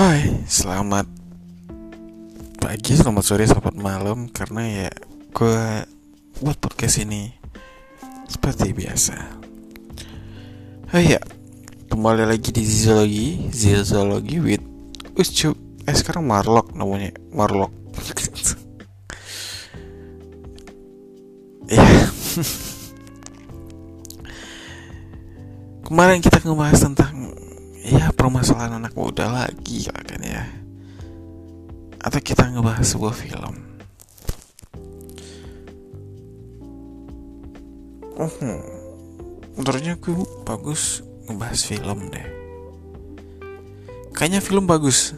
Hai, selamat pagi, selamat sore, selamat malam Karena ya gue buat podcast ini seperti biasa. Oh ya, kembali lagi di Zizologi Zizologi with Uscup Eh sekarang Marlock namanya, Marlock. Ya. Kemarin kita ngebahas tentang ya permasalahan anak muda lagi kan ya. Atau kita ngebahas sebuah film. Oh menurutnya gue bagus ngebahas film deh. Kayaknya film bagus.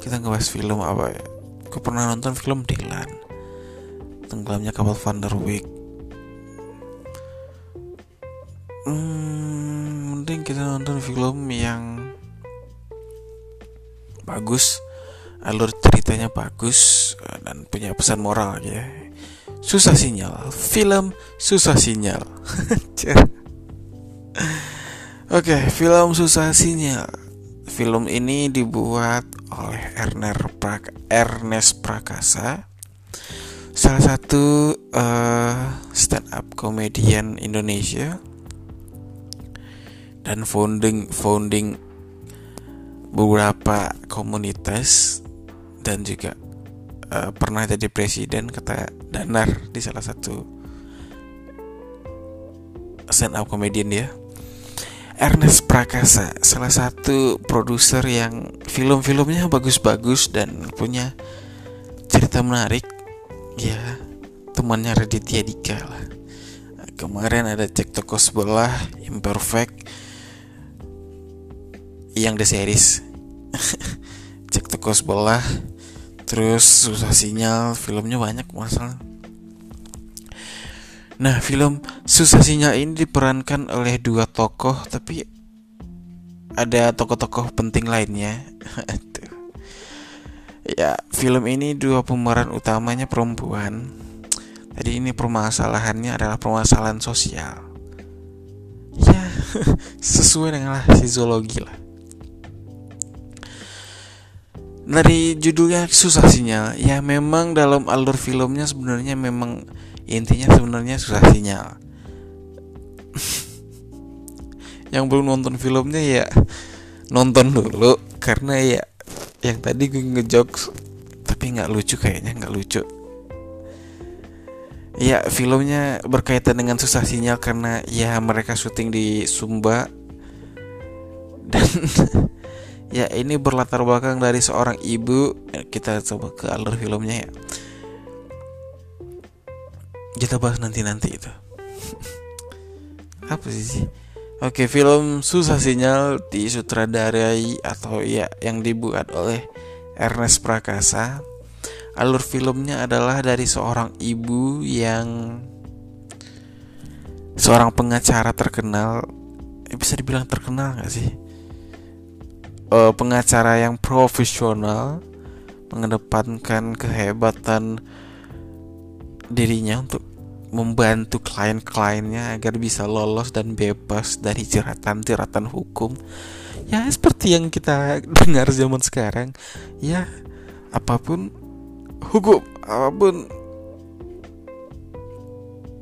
Kita ngebahas film apa ya? Gue pernah nonton film Dylan. Tenggelamnya kapal Van der Wijk hmm, kita nonton film yang bagus alur ceritanya bagus eh, dan punya pesan moral ya susah sinyal. Film susah sinyal. Oke okay, film susah sinyal. Film ini dibuat oleh Ernest, Prak Ernest Prakasa. Salah satu uh, eh, stand up komedian Indonesia dan founding founding beberapa komunitas dan juga uh, pernah jadi presiden kata Danar di salah satu stand up comedian dia. Ernest Prakasa salah satu produser yang film-filmnya bagus-bagus dan punya cerita menarik. Ya temannya Raditya Dika lah. Kemarin ada cek toko sebelah imperfect yang the series. Cek toko sebelah. Terus susah sinyal filmnya banyak masalah. Nah film susah sinyal ini diperankan oleh dua tokoh tapi ada tokoh-tokoh penting lainnya. Ya film ini dua pemeran utamanya perempuan. Jadi ini permasalahannya adalah permasalahan sosial. Ya sesuai dengan lah zoologi lah dari judulnya susah sinyal. Ya memang dalam alur filmnya sebenarnya memang intinya sebenarnya susah sinyal. Yang belum nonton filmnya ya nonton dulu. Karena ya yang tadi gue ngejokes tapi nggak lucu kayaknya nggak lucu. Ya filmnya berkaitan dengan susah sinyal karena ya mereka syuting di Sumba. Dan ya ini berlatar belakang dari seorang ibu. Ya, kita coba ke alur filmnya ya. Kita bahas nanti nanti itu. Apa sih Oke film Susah Sinyal disutradarai atau ya yang dibuat oleh Ernest Prakasa. Alur filmnya adalah dari seorang ibu yang Seorang pengacara terkenal. Eh, Bisa dibilang terkenal gak sih? Uh, pengacara yang profesional mengedepankan kehebatan dirinya untuk membantu klien-kliennya agar bisa lolos dan bebas dari jeratan-jeratan hukum. Ya seperti yang kita dengar zaman sekarang, ya apa pun hukum, apa pun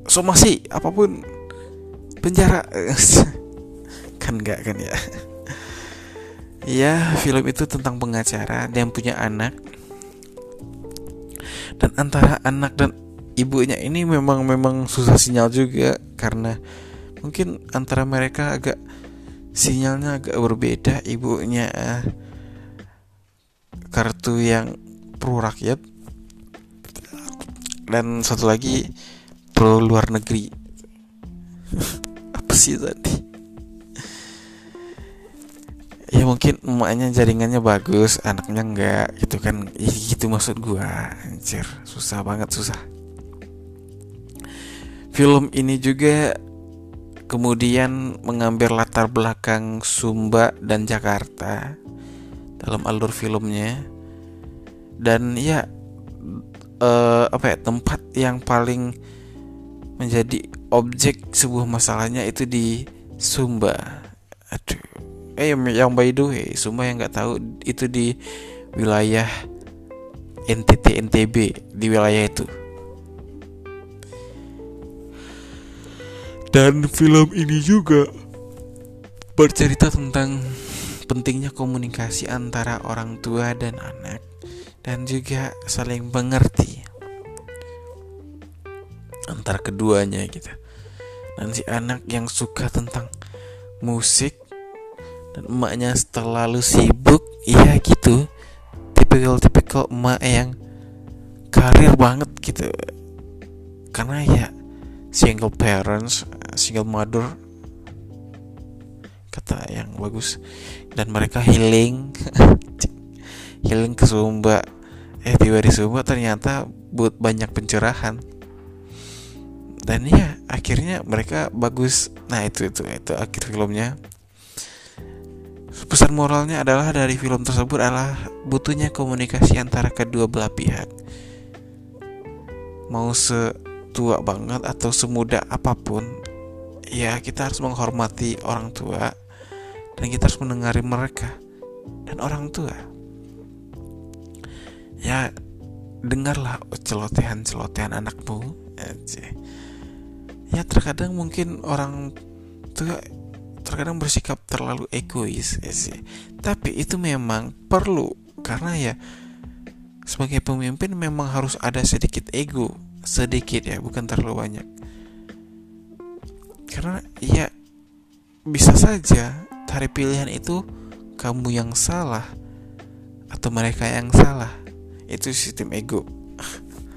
somasi, apa pun penjara kan enggak kan ya. Ya, film itu tentang pengacara yang punya anak. Dan antara anak dan ibunya ini memang memang susah sinyal juga karena mungkin antara mereka agak sinyalnya agak berbeda ibunya uh, kartu yang pro rakyat. Dan satu lagi pro luar negeri. Apa sih tadi ya mungkin emaknya jaringannya bagus anaknya enggak gitu kan. Ya, gitu maksud gua anjir. Susah banget susah. Film ini juga kemudian mengambil latar belakang Sumba dan Jakarta dalam alur filmnya. Dan ya uh, apa ya tempat yang paling menjadi objek sebuah masalahnya itu di Sumba. Aduh eh yang by the way semua yang nggak tahu itu di wilayah NTT NTB di wilayah itu. Dan film ini juga bercerita tentang pentingnya komunikasi antara orang tua dan anak dan juga saling mengerti antara keduanya gitu. Dan si anak yang suka tentang musik dan emaknya terlalu sibuk iya gitu. Tipikal-tipikal emak yang karir banget gitu. Karena ya single parents single mother kata yang bagus. Dan mereka healing. Healing ke Sumba. Eh tiba di Sumba ternyata buat banyak pencerahan. Dan ya akhirnya mereka bagus. Nah itu itu itu akhir filmnya pesan moralnya adalah dari film tersebut adalah butuhnya komunikasi antara kedua belah pihak. Mau setua banget atau semuda apa pun ya kita harus menghormati orang tua dan kita harus mendengari mereka dan orang tua. Ya dengarlah celotehan-celotehan anakmu. Ya terkadang mungkin orang tua terkadang bersikap terlalu egois aja. tapi itu memang perlu karena ya sebagai pemimpin memang harus ada sedikit ego sedikit ya bukan terlalu banyak. Karena ya bisa saja hari pilihan itu kamu yang salah atau mereka yang salah. Itu sistem ego.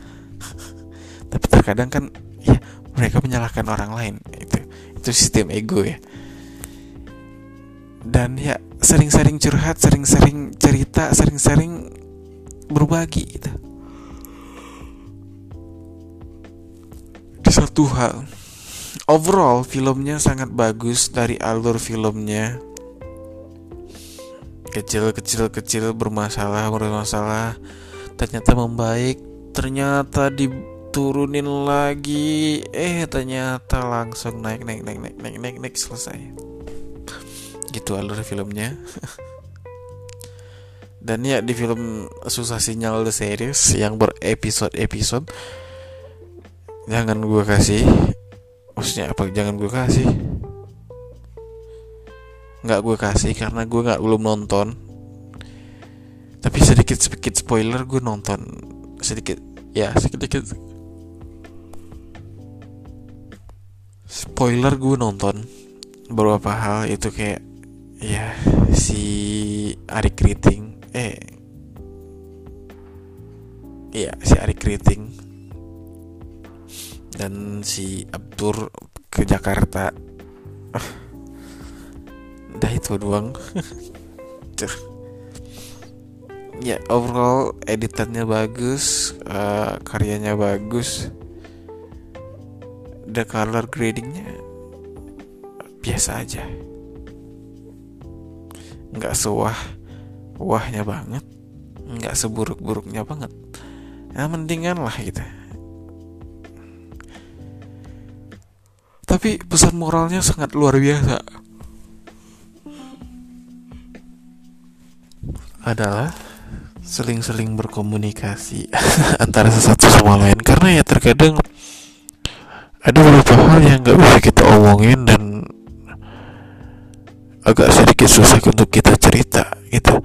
Tapi terkadang kan ya mereka menyalahkan orang lain. Itu itu sistem ego ya dan ya sering-sering curhat sering-sering cerita sering-sering berbagi gitu. Di satu hal overall filmnya sangat bagus dari alur filmnya. Kecil kecil kecil bermasalah bermasalah. Ternyata membaik ternyata diturunin lagi. Eh ternyata langsung naik naik naik naik naik naik naik selesai gitu alur filmnya. Dan ya di film susah sinyal the series yang berepisode episode jangan gue kasih. Maksudnya apa jangan gue kasih? Nggak gue kasih karena gue nggak belum nonton. Tapi sedikit sedikit spoiler gue nonton sedikit ya sedikit spoiler gue nonton beberapa hal itu kayak ya si Ari Kriting eh. Iya si Ari Kriting dan si Abdur ke Jakarta. Dah itu doang. Ya overall editannya bagus uh, karyanya bagus. The color gradingnya biasa aja nggak sewah wahnya banget. Nggak seburuk-buruknya banget. Ya mendingan lah gitu. Tapi pesan moralnya sangat luar biasa. Adalah seling-seling berkomunikasi antara sesatu sama lain. Karena ya terkadang ada beberapa hal yang nggak bisa kita omongin dan agak sedikit susah untuk kita cerita gitu.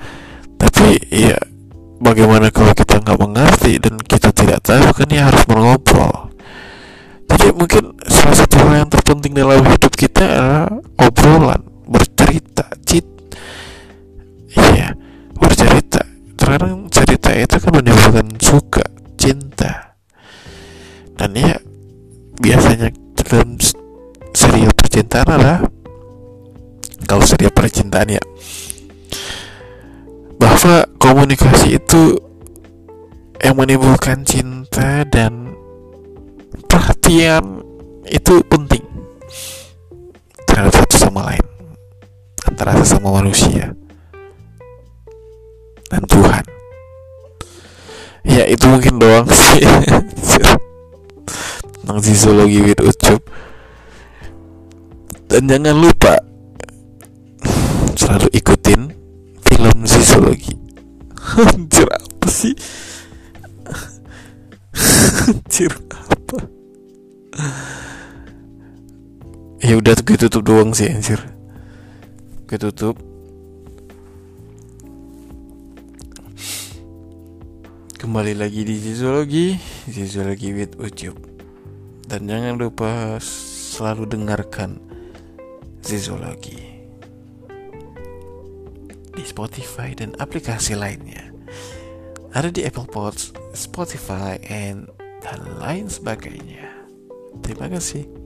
Tapi ya bagaimana kalau kita nggak mengerti dan kita tidak tahu kan ya harus mengobrol. Jadi mungkin salah satu hal yang terpenting dalam hidup kita adalah obrolan bercerita cit iya bercerita. Terkadang cerita itu kan menimbulkan suka cinta. Dan ya biasanya dalam serial percintaan adalah kalau serial percintaan ya. Bahwa komunikasi itu yang menimbulkan cinta dan perhatian itu penting. Terhadap satu sama lain. Antara sesama manusia. Dan Tuhan. Ya itu mungkin doang sih. Tentang zoologi with Ucup. Dan jangan lupa ya udah gue tutup doang sih anjir. Gue tutup kembali lagi di Zizologi Zizologi with Ucup. Dan jangan lupa selalu dengarkan Zizologi di Spotify dan aplikasi lainnya. Ada di Apple Pods, Spotify, and dan lain sebagainya. Terima kasih.